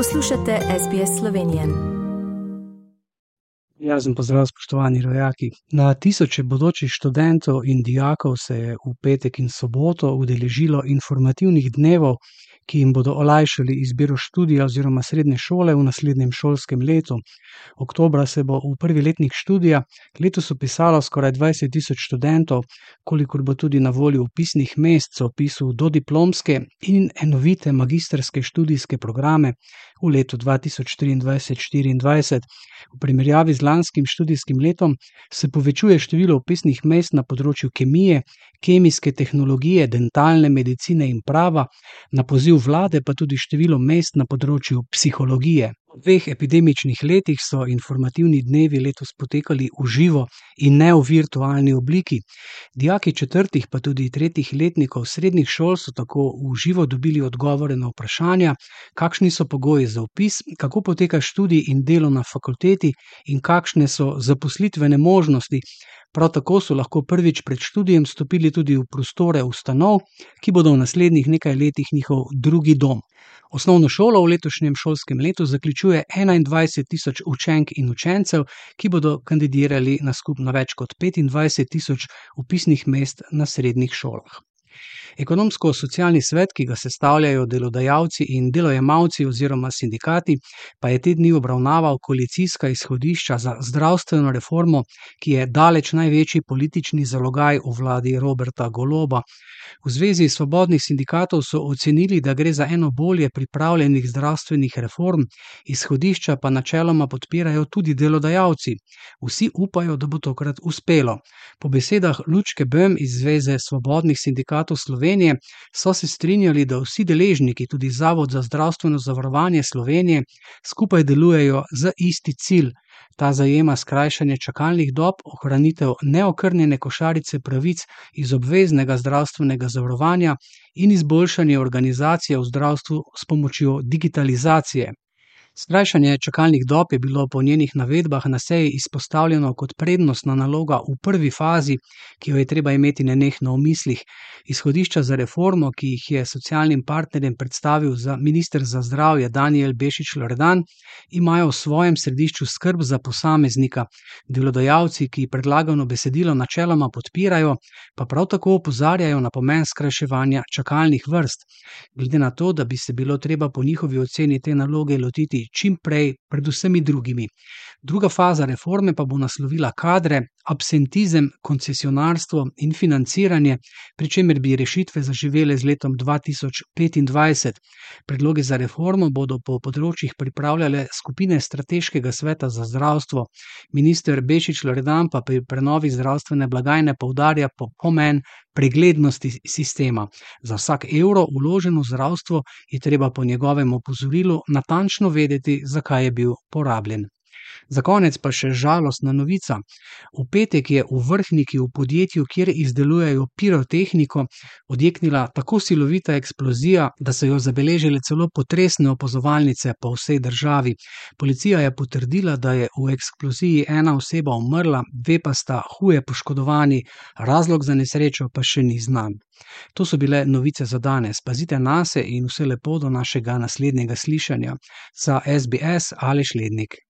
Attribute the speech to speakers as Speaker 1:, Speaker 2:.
Speaker 1: Poslušate SBS Slovenije.
Speaker 2: Jazen pozdrav, spoštovani rojaki. Na tisoče bodočih študentov in dijakov se je v petek in soboto udeležilo informativnih dnevov, ki jim bodo olajšali izbiro študija oziroma srednje šole v naslednjem šolskem letu. Oktobra se bo v prvi letnik študija letos upisalo skoraj 20 tisoč študentov, kolikor bo tudi na voljo upisnih mest za opisu do diplomske in enovite magistrske študijske programe v letu 2023-2024. V primerjavi z lanskim študijskim letom se povečuje število upisnih mest na področju kemije, kemijske tehnologije, dentalne medicine in prava, na poziv vlade pa tudi število mest na področju psihologije. V dveh epidemičnih letih so informativni dnevi letos potekali v živo in ne v virtualni obliki. Dijaki četrtih, pa tudi tretjih letnikov srednjih šol so tako v živo dobili odgovore na vprašanja, kakšni so pogoji za upis, kako poteka študij in delo na fakulteti in kakšne so zaposlitvene možnosti. Prav tako so lahko prvič pred študijem stopili tudi v prostore ustanov, ki bodo v naslednjih nekaj letih njihov drugi dom. Osnovno šolo v letošnjem šolskem letu zaključuje 21 tisoč učenk in učencev, ki bodo kandidirali na skupno več kot 25 tisoč upisnih mest na srednjih šolah. Ekonomsko-socialni svet, ki ga sestavljajo delodajalci in delojemalci oziroma sindikati, pa je te dni obravnaval koalicijska izhodišča za zdravstveno reformo, ki je daleč največji politični zalogaj v vladi Roberta Goloba. V Zvezi svobodnih sindikatov so ocenili, da gre za eno bolje pripravljenih zdravstvenih reform, izhodišča pa načeloma podpirajo tudi delodajalci. Vsi upajo, da bo tokrat uspelo. Po besedah Lučke Böhm iz Zveze svobodnih sindikatov Slovenije so se strinjali, da vsi deležniki, tudi Zavod za zdravstveno zavarovanje Slovenije, skupaj delujejo za isti cilj. Ta zajema skrajšanje čakalnih dob, ohranitev neokrnjene košarice pravic iz obveznega zdravstvenega zavarovanja in izboljšanje organizacije v zdravstvu s pomočjo digitalizacije. Skrajšanje čakalnih dob je bilo po njenih navedbah na seji izpostavljeno kot prednostna naloga v prvi fazi, ki jo je treba imeti nenehno v mislih. Izhodišča za reformo, ki jih je socialnim partnerjem predstavil za minister za zdravje Daniel Bešič Loredan, imajo v svojem središču skrb za posameznika. Delodajalci, ki predlagano besedilo načeloma podpirajo, pa prav tako opozarjajo na pomen skrajševanja čakalnih vrst. Glede na to, da bi se bilo treba po njihovi oceni te naloge lotiti te Play. Pred vsemi drugimi. Druga faza reforme pa bo naslovila kadre, absentizem, koncesionarstvo in financiranje, pri čemer bi rešitve zaživele z letom 2025. Predloge za reformo bodo po področjih pripravljale skupine Strateškega sveta za zdravstvo. Minister Bešič Loredan pa pri prenovi zdravstvene blagajne poudarja pomen preglednosti sistema. Za vsak evro vložen v zdravstvo je treba po njegovem opozorilu natančno vedeti, zakaj je bil Rabiu Porablin. Za konec pa še žalostna novica. V petek je v vrhniki v podjetju, kjer izdelujejo pirotehniko, odjeknila tako silovita eksplozija, da so jo zabeležile celo potresne opazovalnice po vsej državi. Policija je potrdila, da je v eksploziji ena oseba umrla, dve pa sta huje poškodovani, razlog za nesrečo pa še ni znan. To so bile novice za danes. Pazite na se in vse lepo do našega naslednjega slišanja. Za SBS ali Šlednik.